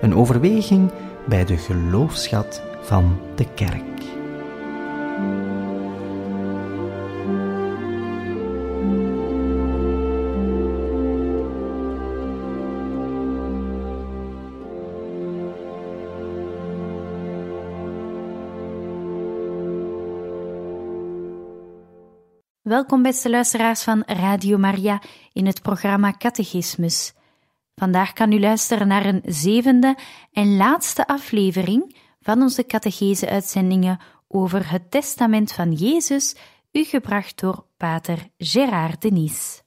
Een overweging bij de geloofschat van de kerk. Welkom beste luisteraars van Radio Maria in het programma Catechismus. Vandaag kan u luisteren naar een zevende en laatste aflevering van onze catechese-uitzendingen over het testament van Jezus, u gebracht door pater Gérard Denis.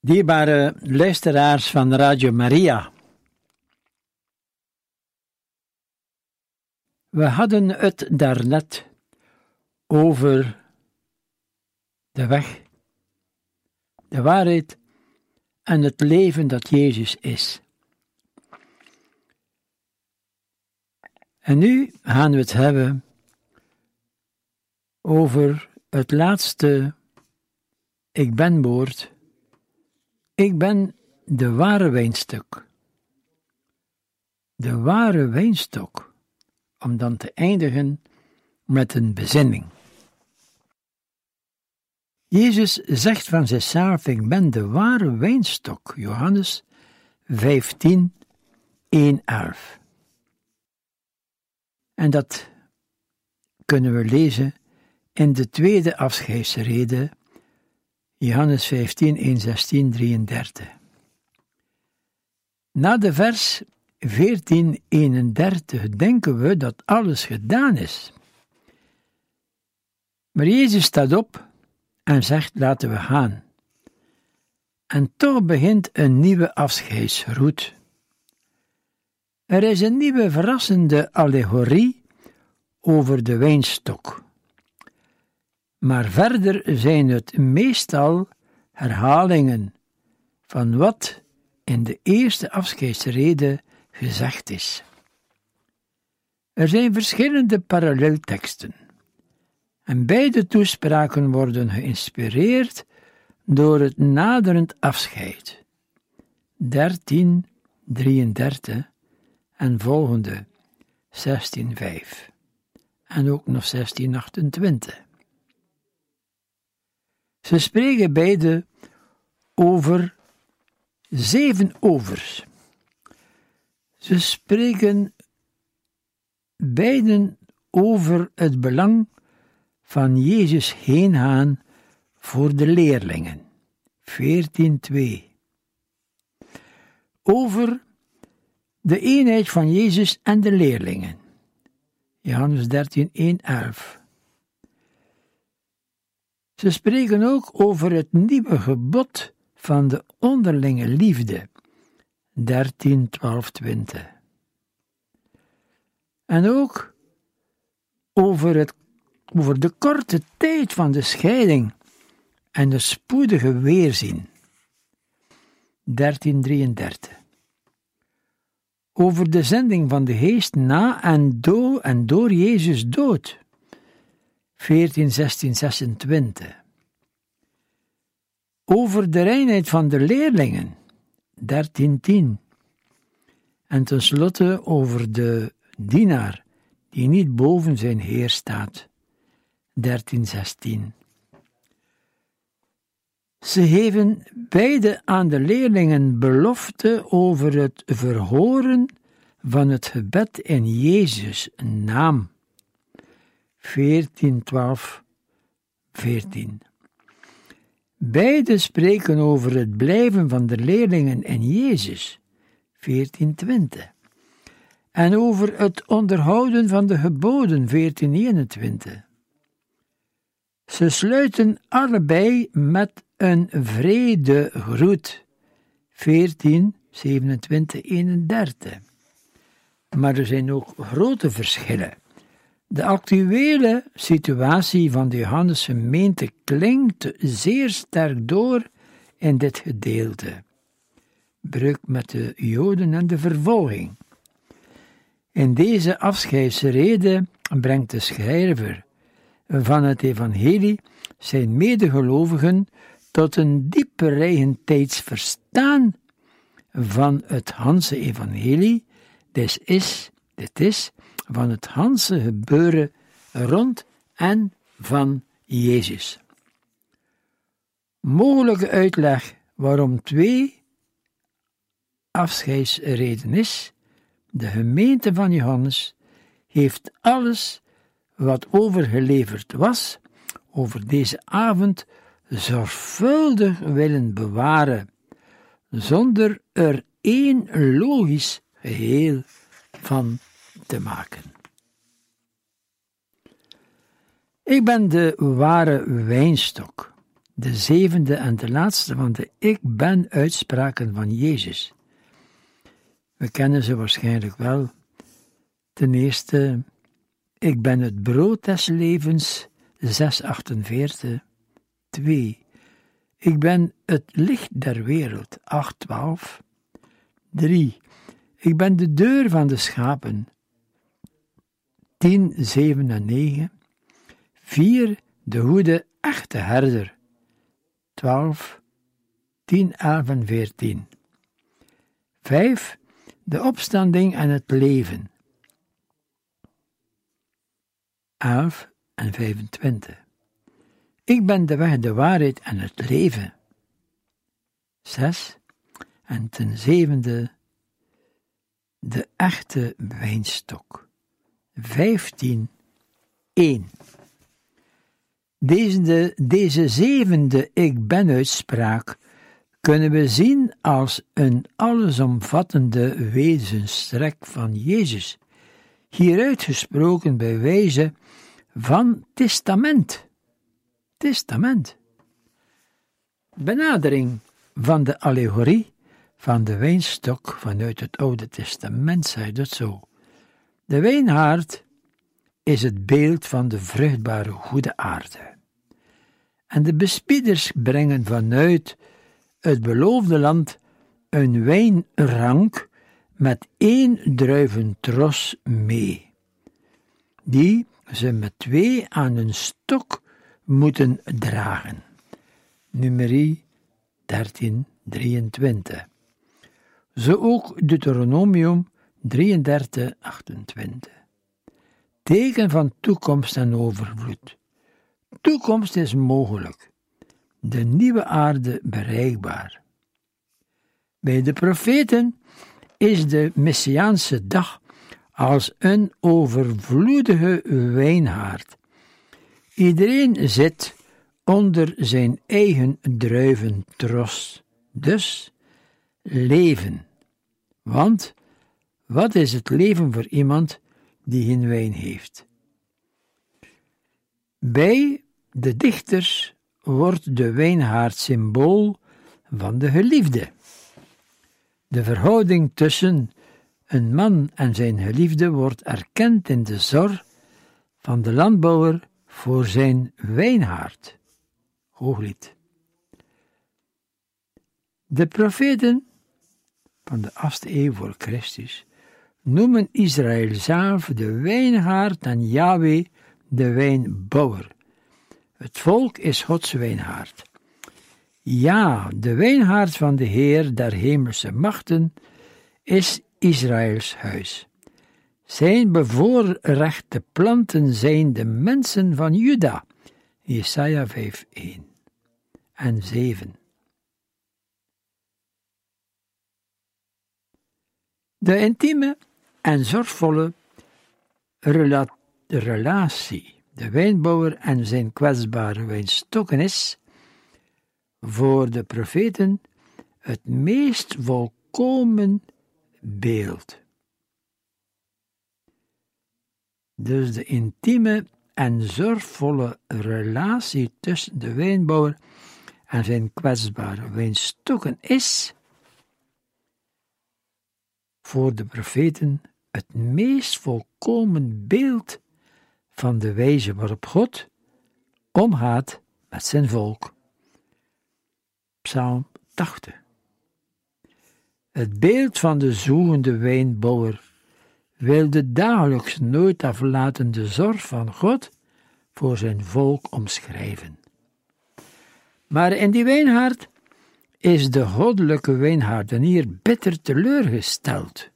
Dierbare luisteraars van Radio Maria. We hadden het daarnet over de weg, de waarheid en het leven dat Jezus is. En nu gaan we het hebben over het laatste ik ben woord. Ik ben de ware wijnstok. De ware wijnstok om dan te eindigen met een bezinning. Jezus zegt van zichzelf: Ik ben de ware wijnstok. Johannes 15, 1, 11. En dat kunnen we lezen in de tweede afscheidsrede, Johannes 15, 1, 16, 33. Na de vers 1431 denken we dat alles gedaan is. Maar Jezus staat op en zegt: Laten we gaan. En toch begint een nieuwe afscheidsroute. Er is een nieuwe verrassende allegorie over de wijnstok. Maar verder zijn het meestal herhalingen van wat in de eerste afscheidsrede gezegd is. Er zijn verschillende parallelteksten, en beide toespraken worden geïnspireerd door het naderend afscheid. 13, 33 en volgende 16:5 en ook nog 16:28. Ze spreken beide over zeven overs ze spreken beiden over het belang van Jezus heengaan voor de leerlingen. 14.2 Over de eenheid van Jezus en de leerlingen. Johannes 13.1.11 Ze spreken ook over het nieuwe gebod van de onderlinge liefde 13, 12, 20. En ook over, het, over de korte tijd van de scheiding en de spoedige weerzien. 1333. Over de zending van de geest na en door en door Jezus dood. 14, 16, 26. Over de reinheid van de leerlingen. 1310. En tenslotte over de dienaar die niet boven zijn Heer staat. 1316. Ze geven beide aan de leerlingen belofte over het verhoren van het gebed in Jezus' naam. 14, 12, 14. Beide spreken over het blijven van de leerlingen in Jezus, 1420. En over het onderhouden van de geboden, 1421. Ze sluiten allebei met een vrede groet, 14, 27, 31. Maar er zijn ook grote verschillen. De actuele situatie van de Johannes gemeente klinkt zeer sterk door in dit gedeelte. Breuk met de Joden en de vervolging. In deze afscheidsrede brengt de schrijver van het evangelie zijn medegelovigen tot een dieper eigen tijdsverstaan van het Hanse evangelie, dit is, dit is van het Hanse gebeuren rond en van Jezus. Mogelijke uitleg waarom twee afscheidsreden is, de gemeente van Johannes heeft alles wat overgeleverd was over deze avond zorgvuldig willen bewaren, zonder er één logisch geheel van te maken. Ik ben de ware wijnstok, de zevende en de laatste van de ik ben uitspraken van Jezus. We kennen ze waarschijnlijk wel. Ten eerste, ik ben het brood des levens, 648. 2. Ik ben het licht der wereld, 812. 3. Ik ben de deur van de schapen, 10, 7 en 9. 4. De goede echte herder, 12, 10, 11 en 14. 5. De opstanding en het leven, 11 en 25. Ik ben de weg, de waarheid en het leven. 6. En ten zevende, de echte wijnstok. 15. 1. Deze, deze zevende ik ben uitspraak kunnen we zien als een allesomvattende wezenstrek van Jezus, hieruit gesproken bij wijze van testament. Testament. Benadering van de allegorie van de wijnstok vanuit het Oude Testament zei dat zo. De wijnhaard is het beeld van de vruchtbare goede aarde. En de bespieders brengen vanuit het beloofde land een wijnrank met één druiventros mee, die ze met twee aan een stok moeten dragen. Nummerie 1323. Zo ook Deuteronomium 33, 28. Teken van toekomst en overvloed. Toekomst is mogelijk. De nieuwe aarde bereikbaar. Bij de profeten is de Messiaanse dag als een overvloedige wijnhaard. Iedereen zit onder zijn eigen druiventros, dus leven. Want wat is het leven voor iemand die geen wijn heeft? Bij de dichters wordt de wijnhaard symbool van de geliefde. De verhouding tussen een man en zijn geliefde wordt erkend in de zorg van de landbouwer voor zijn wijnhaard. Hooglied. De profeten van de 8e eeuw voor Christus noemen Israël zelf de wijnhaard en Yahweh de wijnbouwer. Het volk is Gods wijnhaard. Ja, de wijnhaard van de Heer der hemelse machten is Israëls huis. Zijn bevoorrechte planten zijn de mensen van Juda. Jesaja 5, 1 en 7. De intieme en zorgvolle rela relatie, de wijnbouwer en zijn kwetsbare wijnstokken is, voor de profeten, het meest volkomen beeld. Dus de intieme en zorgvolle relatie tussen de wijnbouwer en zijn kwetsbare wijnstokken is voor de profeten het meest volkomen beeld van de wijze waarop God omgaat met zijn volk. Psalm 80. Het beeld van de zoegende wijnbouwer wil de dagelijks nooit aflatende zorg van God voor zijn volk omschrijven. Maar in die wijnhaard is de goddelijke wijnhaardenier bitter teleurgesteld.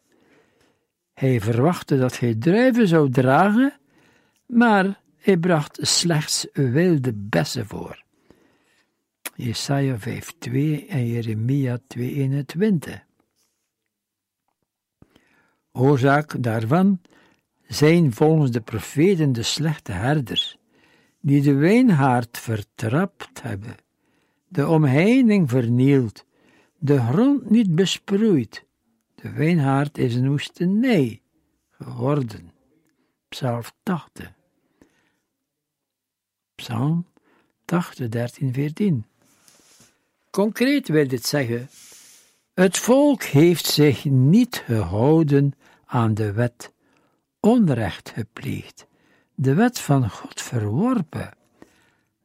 Hij verwachtte dat hij druiven zou dragen, maar hij bracht slechts wilde bessen voor. Jesaja 5:2 en Jeremia 2:21. Oorzaak daarvan zijn volgens de profeten de slechte herders, die de wijnhaard vertrapt hebben, de omheining vernield, de grond niet besproeid. De wijnhaard is een woestenij geworden. Psalm 80. Psalm 80, 13, 14. Concreet wil dit zeggen: het volk heeft zich niet gehouden aan de wet, onrecht gepleegd, de wet van God verworpen.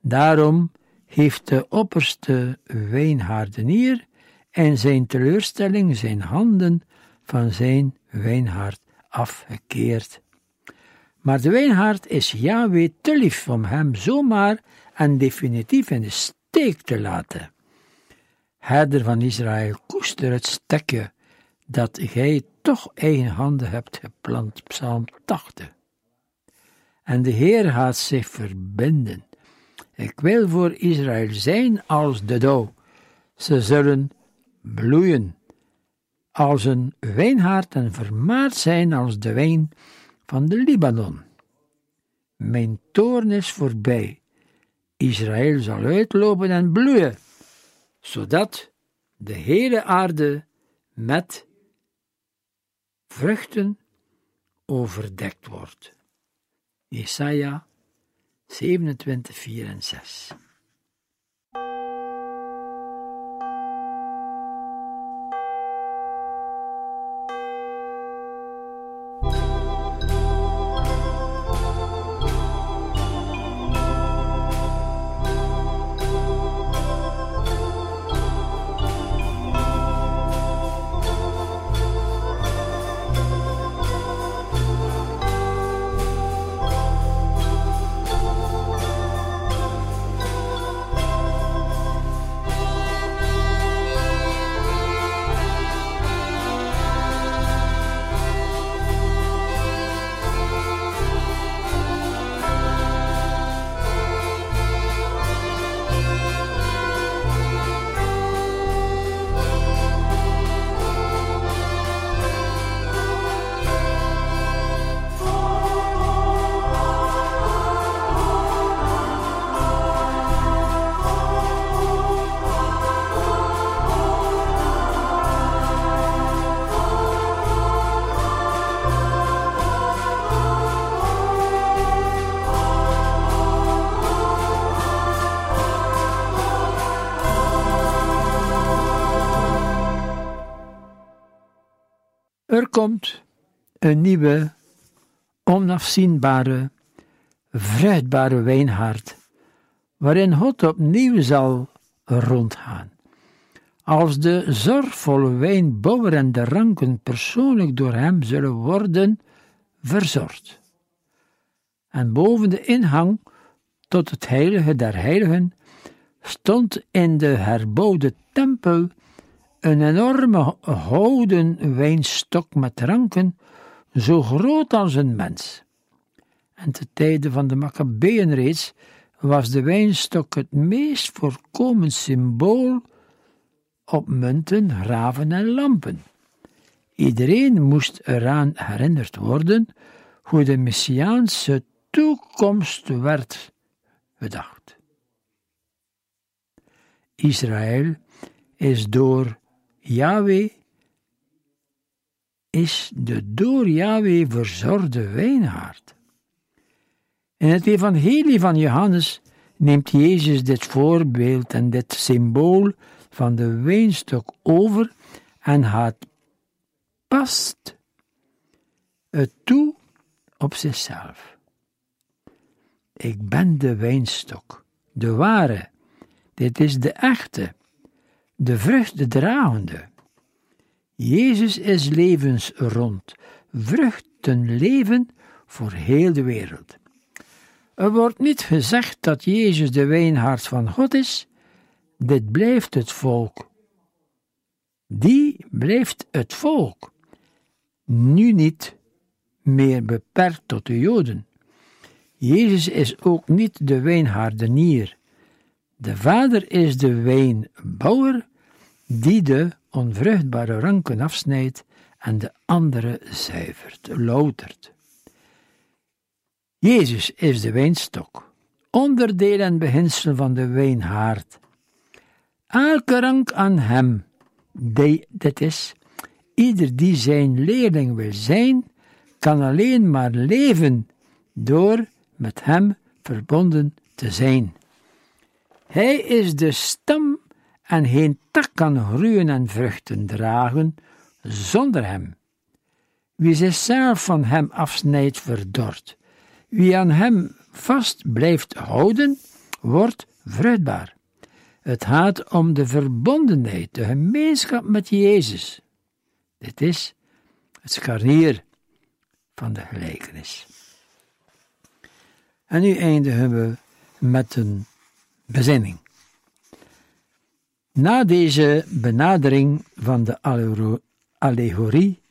Daarom heeft de opperste wijnhaardenier en zijn teleurstelling zijn handen van zijn wijnhaard afgekeerd. Maar de wijnhaard is Yahweh te lief om hem zomaar en definitief in de steek te laten. Herder van Israël, koester het stekje dat gij toch eigen handen hebt geplant. Psalm 80. En de Heer gaat zich verbinden. Ik wil voor Israël zijn als de dauw. Ze zullen bloeien als een wijnhaard en vermaard zijn als de wijn van de Libanon. Mijn toorn is voorbij. Israël zal uitlopen en bloeien, zodat de hele aarde met vruchten overdekt wordt. Jesaja 27, 4 en 6. Komt een nieuwe, onafzienbare, vruchtbare wijnhaard, waarin God opnieuw zal rondgaan. Als de zorgvolle wijnbouwer en de ranken persoonlijk door hem zullen worden verzorgd. En boven de ingang tot het heilige der heiligen stond in de herbouwde tempel een enorme houten wijnstok met ranken, zo groot als een mens. En te tijden van de Maccabeën reeds was de wijnstok het meest voorkomend symbool op munten, graven en lampen. Iedereen moest eraan herinnerd worden hoe de Messiaanse toekomst werd bedacht. Israël is door Yahweh is de door Yahweh verzorgde wijnhaard. In het evangelie van Johannes neemt Jezus dit voorbeeld en dit symbool van de wijnstok over en gaat past het toe op zichzelf. Ik ben de wijnstok, de ware, dit is de echte, de vrucht dragende. Jezus is levensrond, vruchten leven voor heel de wereld. Er wordt niet gezegd dat Jezus de wijnhaard van God is, dit blijft het volk. Die blijft het volk. Nu niet meer beperkt tot de Joden. Jezus is ook niet de wijnhaardenier. De Vader is de wijnbouwer die de onvruchtbare ranken afsnijdt en de andere zuivert, loutert. Jezus is de wijnstok, onderdeel en beginsel van de wijnhaard. Elke rank aan hem, die dit is, ieder die zijn leerling wil zijn, kan alleen maar leven door met hem verbonden te zijn. Hij is de stam en geen tak kan groeien en vruchten dragen zonder hem. Wie zichzelf van hem afsnijdt, verdort. Wie aan hem vast blijft houden, wordt vruchtbaar. Het gaat om de verbondenheid, de gemeenschap met Jezus. Dit is het scharnier van de gelijkenis. En nu eindigen we met een bezinning. Na deze benadering van de allegorie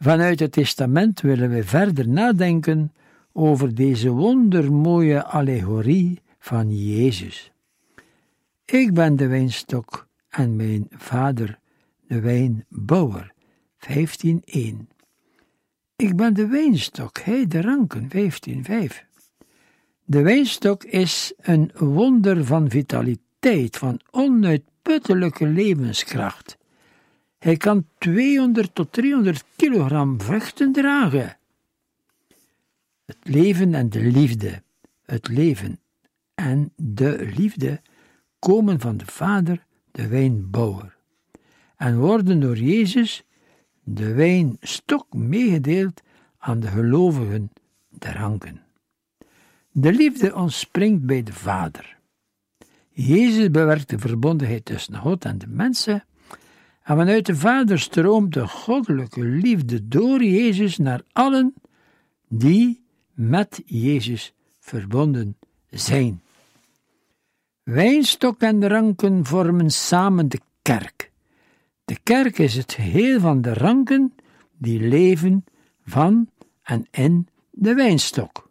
vanuit het testament willen we verder nadenken over deze wondermooie allegorie van Jezus. Ik ben de wijnstok en mijn vader de wijnbouwer. 15.1 Ik ben de wijnstok, hij de ranken. 15.5 De wijnstok is een wonder van vitaliteit, van onuitputtelijke levenskracht. Hij kan 200 tot 300 kilogram vruchten dragen. Het leven en de liefde, het leven en de liefde komen van de Vader, de wijnbouwer, en worden door Jezus, de wijnstok, meegedeeld aan de gelovigen, de ranken. De liefde ontspringt bij de Vader. Jezus bewerkt de verbondenheid tussen God en de mensen, en vanuit de Vader stroomt de goddelijke liefde door Jezus naar allen die met Jezus verbonden zijn. Wijnstok en ranken vormen samen de kerk. De kerk is het geheel van de ranken die leven van en in de wijnstok.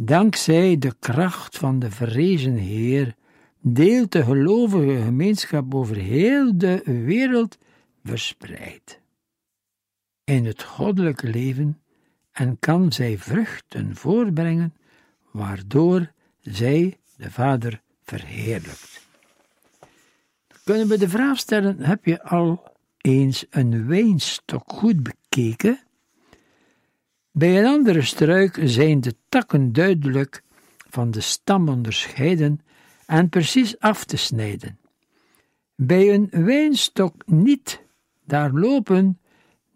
Dankzij de kracht van de verrezen Heer deelt de gelovige gemeenschap over heel de wereld verspreid. In het goddelijke leven en kan zij vruchten voorbrengen, waardoor zij de Vader verheerlijkt. Kunnen we de vraag stellen: heb je al eens een wijnstok goed bekeken? Bij een andere struik zijn de takken duidelijk van de stam onderscheiden en precies af te snijden. Bij een wijnstok niet, daar lopen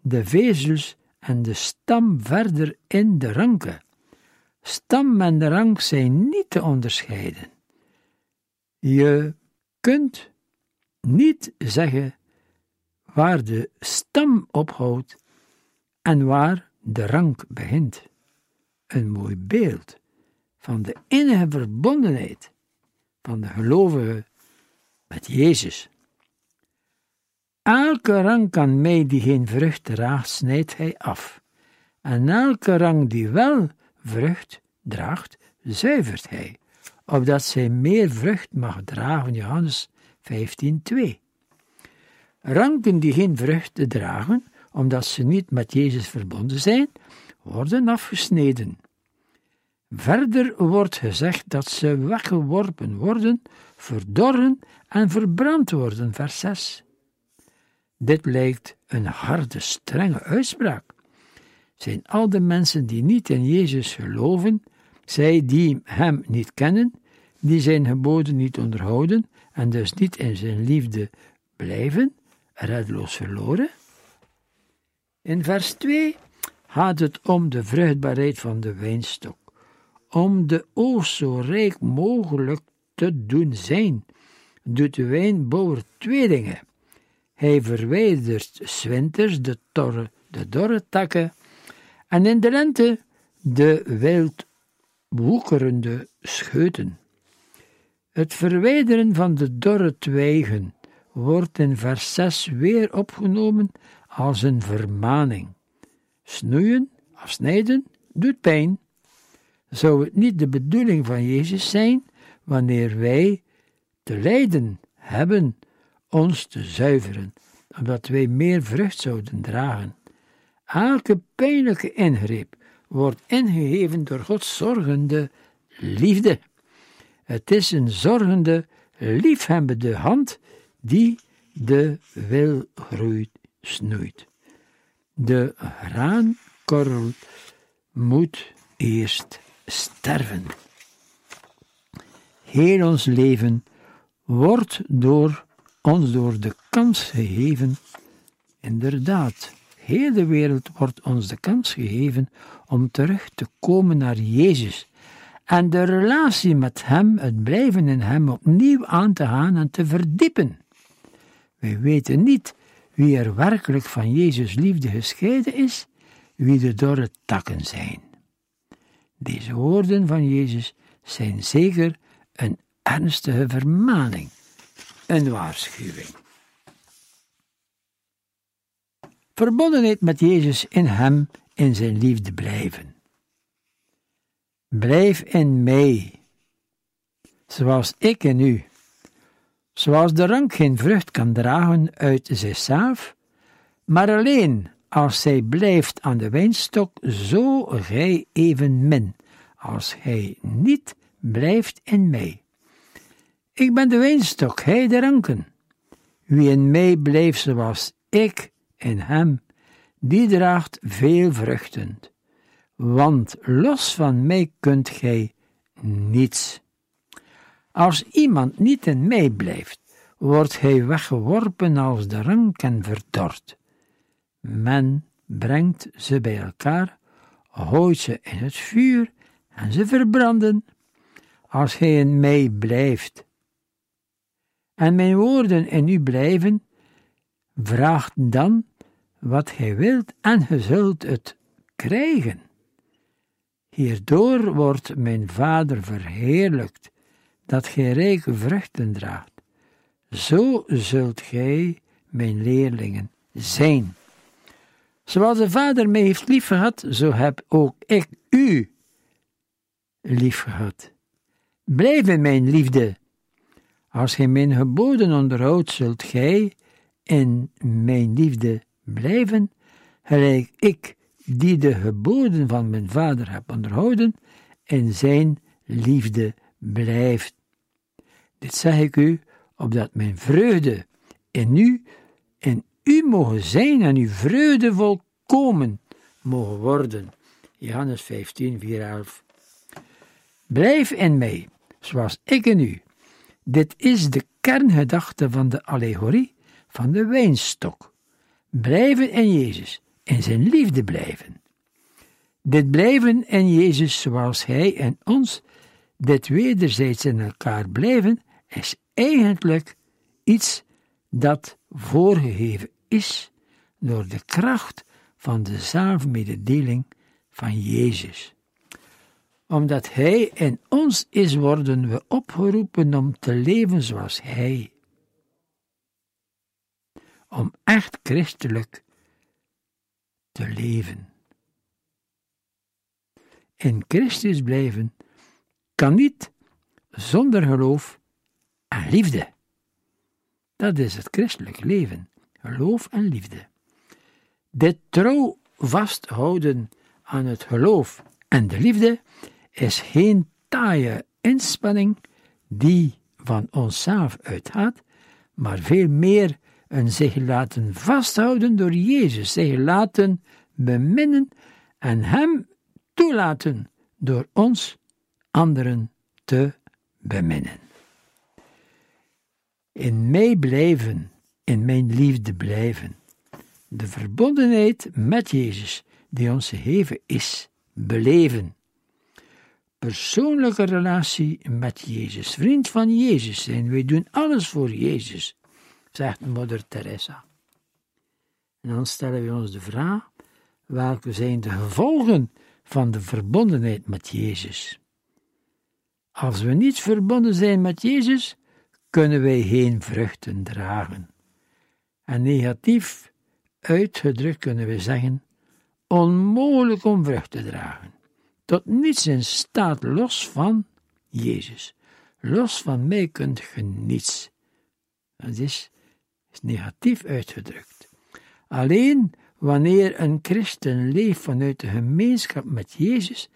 de vezels en de stam verder in de ranken. Stam en de rank zijn niet te onderscheiden. Je kunt niet zeggen waar de stam ophoudt en waar de rank begint. Een mooi beeld van de innige verbondenheid van de gelovigen met Jezus. Elke rank aan mij die geen vrucht draagt, snijdt hij af. En elke rank die wel vrucht draagt, zuivert hij, opdat zij meer vrucht mag dragen. Johannes 15:2. Ranken die geen vrucht dragen, omdat ze niet met Jezus verbonden zijn, worden afgesneden. Verder wordt gezegd dat ze weggeworpen worden, verdorren en verbrand worden, vers 6. Dit lijkt een harde, strenge uitspraak. Zijn al de mensen die niet in Jezus geloven, zij die Hem niet kennen, die zijn geboden niet onderhouden en dus niet in zijn liefde blijven, redloos verloren? In vers 2 gaat het om de vruchtbaarheid van de wijnstok, om de oogst zo rijk mogelijk te doen zijn, doet de wijnbouwer twee dingen. Hij verwijdert zwinters de, torre, de dorre takken en in de lente de wild woekerende scheuten. Het verwijderen van de dorre twijgen wordt in vers 6 weer opgenomen als een vermaning. Snoeien, afsnijden, doet pijn. Zou het niet de bedoeling van Jezus zijn, wanneer wij te lijden hebben, ons te zuiveren, omdat wij meer vrucht zouden dragen? Elke pijnlijke ingreep wordt ingegeven door Gods zorgende liefde. Het is een zorgende, liefhebbende hand die de wilgroei snoeit. De graankorrel moet eerst sterven. Heel ons leven wordt door ons door de kans gegeven, inderdaad, heel de wereld wordt ons de kans gegeven om terug te komen naar Jezus en de relatie met Hem, het blijven in Hem opnieuw aan te gaan en te verdiepen. Wij weten niet wie er werkelijk van Jezus liefde gescheiden is, wie de dorre takken zijn. Deze woorden van Jezus zijn zeker een ernstige vermaning, een waarschuwing. Verbondenheid met Jezus in Hem, in Zijn liefde blijven. Blijf in mij, zoals ik in u. Zoals de rank geen vrucht kan dragen uit zichzelf, maar alleen als zij blijft aan de wijnstok, zo gij evenmin, als hij niet blijft in mij. Ik ben de wijnstok, hij de ranken. Wie in mij blijft zoals ik in hem, die draagt veel vruchten. Want los van mij kunt gij niets. Als iemand niet in mij blijft, wordt hij weggeworpen als de rank en verdord. Men brengt ze bij elkaar, gooit ze in het vuur en ze verbranden. Als hij in mij blijft en mijn woorden in u blijven, vraagt dan wat gij wilt en ge zult het krijgen. Hierdoor wordt mijn Vader verheerlijkt, dat gij rijke vruchten draagt. Zo zult gij mijn leerlingen zijn. Zoals de Vader mij heeft liefgehad, zo heb ook ik u liefgehad. Blijf in mijn liefde. Als gij mijn geboden onderhoudt, zult gij in mijn liefde blijven, gelijk ik, die de geboden van mijn Vader heb onderhouden, in zijn liefde blijft. Dit zeg ik u, opdat mijn vreugde in u, in u mogen zijn en uw vreugde volkomen mogen worden. Johannes 15, 4, 11. Blijf in mij, zoals ik in u. Dit is de kerngedachte van de allegorie van de wijnstok. Blijven in Jezus, in zijn liefde blijven. Dit blijven in Jezus zoals Hij en ons, dit wederzijds in elkaar blijven, is eigenlijk iets dat voorgegeven is door de kracht van de zelfmededeling van Jezus. Omdat Hij in ons is, worden we opgeroepen om te leven zoals Hij. Om echt christelijk te leven. In Christus blijven kan niet zonder geloof en liefde. Dat is het christelijk leven, geloof en liefde. Dit trouw vasthouden aan het geloof en de liefde is geen taaie inspanning die van onszelf uitgaat, maar veel meer een zich laten vasthouden door Jezus, zich laten beminnen en Hem toelaten door ons anderen te beminnen. In mij blijven, in mijn liefde blijven. de verbondenheid met Jezus, die ons gegeven is, beleven. Persoonlijke relatie met Jezus, vriend van Jezus zijn, wij doen alles voor Jezus, zegt moeder Teresa. En dan stellen we ons de vraag: welke zijn de gevolgen van de verbondenheid met Jezus? Als we niet verbonden zijn met Jezus, kunnen wij geen vruchten dragen. En negatief uitgedrukt kunnen we zeggen: onmogelijk om vrucht te dragen. Tot niets in staat los van Jezus. Los van mij kunt je niets. Dat is, is negatief uitgedrukt. Alleen wanneer een christen leeft vanuit de gemeenschap met Jezus,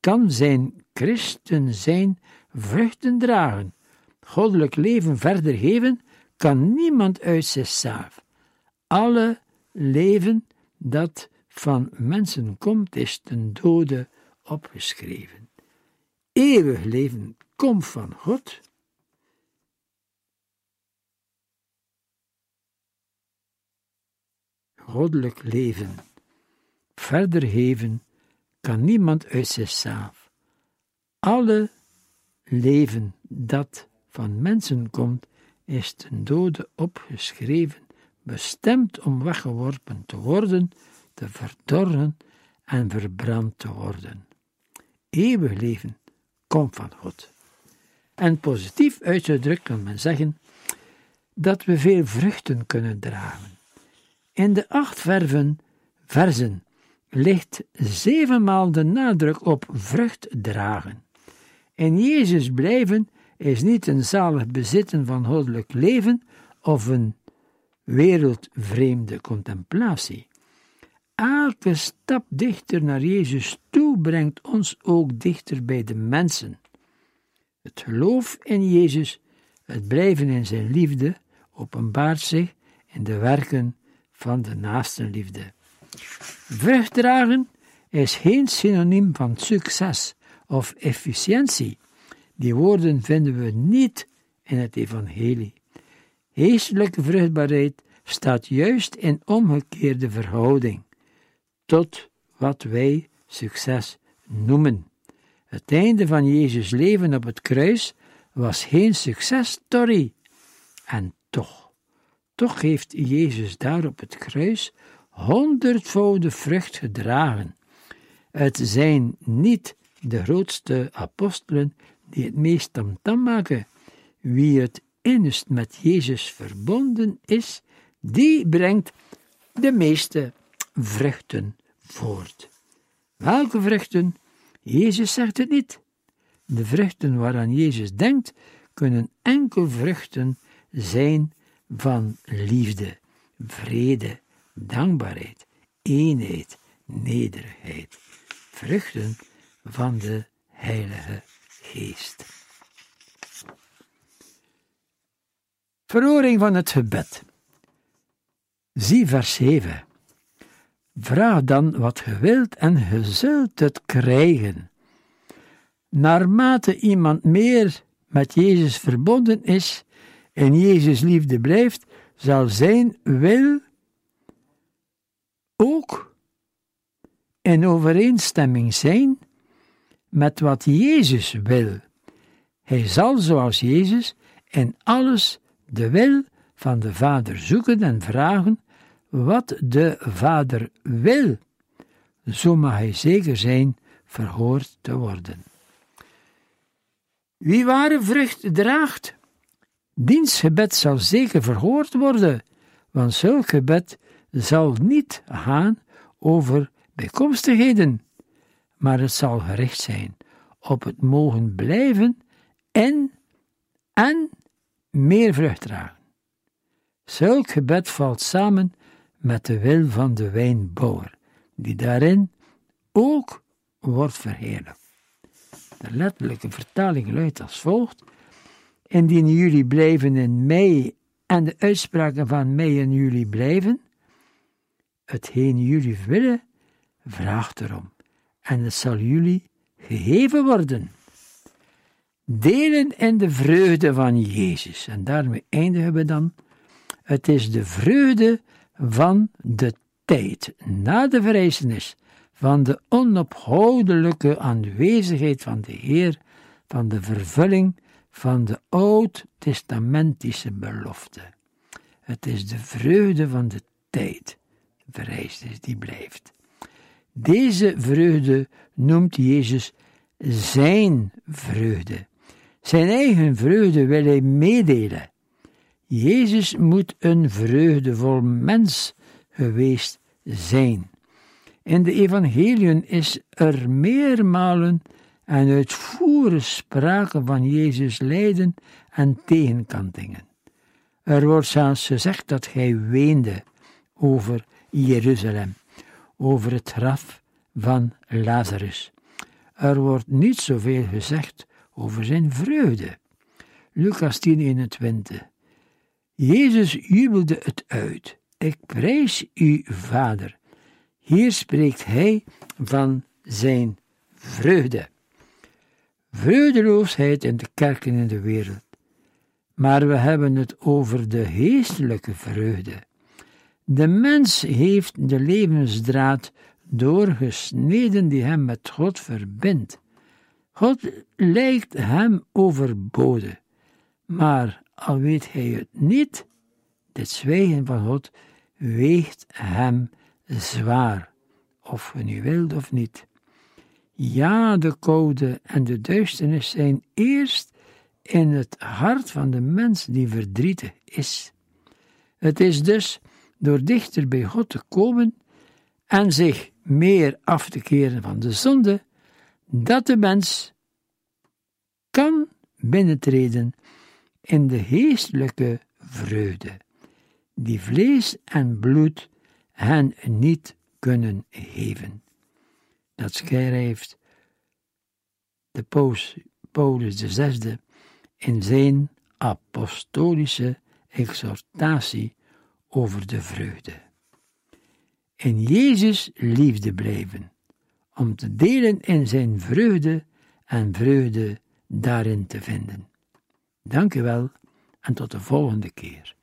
kan zijn christen zijn vruchten dragen. Goddelijk leven verder geven kan niemand uit zichzelf. Alle leven dat van mensen komt, is ten dode opgeschreven. Eeuwig leven komt van God. Goddelijk leven verder geven kan niemand uit zichzelf. Alle leven dat van mensen komt, is ten dode opgeschreven, bestemd om weggeworpen te worden, te verdorren en verbrand te worden. Eeuwig leven komt van God. En positief uitgedrukt kan men zeggen dat we veel vruchten kunnen dragen. In de acht verven, verzen ligt zevenmaal de nadruk op vrucht dragen. In Jezus blijven is niet een zalig bezitten van goddelijk leven of een wereldvreemde contemplatie. Elke stap dichter naar Jezus toe brengt ons ook dichter bij de mensen. Het geloof in Jezus, het blijven in zijn liefde, openbaart zich in de werken van de naastenliefde. Vrucht dragen is geen synoniem van succes of efficiëntie. Die woorden vinden we niet in het evangelie. Geestelijke vruchtbaarheid staat juist in omgekeerde verhouding tot wat wij succes noemen. Het einde van Jezus' leven op het kruis was geen successtory. En toch, toch heeft Jezus daar op het kruis honderdvoude vrucht gedragen. Het zijn niet de grootste apostelen die het meest tamtam maken. Wie het innigst met Jezus verbonden is, die brengt de meeste vruchten voort. Welke vruchten? Jezus zegt het niet. De vruchten waaraan Jezus denkt, kunnen enkel vruchten zijn van liefde, vrede, dankbaarheid, eenheid, nederigheid. Vruchten van de Heilige Geest. Verhoring van het gebed. Zie vers 7. Vraag dan wat ge wilt en ge zult het krijgen. Naarmate iemand meer met Jezus verbonden is en Jezus liefde blijft, zal zijn wil ook in overeenstemming zijn met wat Jezus wil. Hij zal, zoals Jezus, in alles de wil van de Vader zoeken en vragen wat de Vader wil. Zo mag hij zeker zijn verhoord te worden. Wie ware vrucht draagt, diens gebed zal zeker verhoord worden, want zulk gebed zal niet gaan over bijkomstigheden, maar het zal gericht zijn op het mogen blijven en, en meer vrucht dragen. Zulk gebed valt samen met de wil van de wijnbouwer, die daarin ook wordt verheerlijkt. De letterlijke vertaling luidt als volgt: Indien jullie blijven in mij en de uitspraken van mij in jullie blijven, hetgeen jullie willen, vraagt erom, en het zal jullie gegeven worden. Delen in de vreugde van Jezus. En daarmee eindigen we dan. Het is de vreugde van de tijd na de verrijzenis van de onophoudelijke aanwezigheid van de Heer, van de vervulling van de oud-testamentische belofte. Het is de vreugde van de tijd, de verrijzenis die blijft. Deze vreugde noemt Jezus zijn vreugde. Zijn eigen vreugde wil hij meedelen. Jezus moet een vreugdevol mens geweest zijn. In de evangeliën is er meermalen en uitvoerig sprake van Jezus lijden en tegenkantingen. Er wordt zelfs gezegd dat hij weende over Jeruzalem, over het graf van Lazarus. Er wordt niet zoveel gezegd over zijn vreugde. Lucas 10, 21. Jezus jubelde het uit. Ik prijs u, Vader. Hier spreekt hij van zijn vreugde. Vreugdeloosheid in de kerken in de wereld. Maar we hebben het over de geestelijke vreugde. De mens heeft de levensdraad doorgesneden die hem met God verbindt. God lijkt hem overboden, maar al weet hij het niet, dit zwijgen van God weegt hem zwaar, of je nu wilt of niet. Ja, de koude en de duisternis zijn eerst in het hart van de mens die verdrietig is. Het is dus door dichter bij God te komen en zich meer af te keren van de zonde, dat de mens kan binnentreden in de geestelijke vreugde, die vlees en bloed hen niet kunnen geven. Dat schrijft de Paulus de zesde in zijn apostolische exhortatie over de vreugde. In Jezus liefde blijven, om te delen in zijn vreugde en vreugde daarin te vinden. Dank u wel en tot de volgende keer.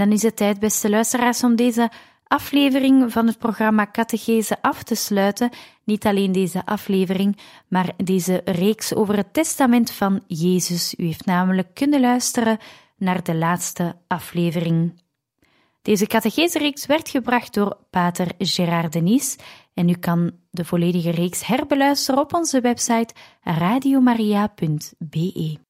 Dan is het tijd, beste luisteraars, om deze aflevering van het programma Catechese af te sluiten. Niet alleen deze aflevering, maar deze reeks over het testament van Jezus. U heeft namelijk kunnen luisteren naar de laatste aflevering. Deze catechese-reeks werd gebracht door pater Gerard Denis en u kan de volledige reeks herbeluisteren op onze website radiomaria.be.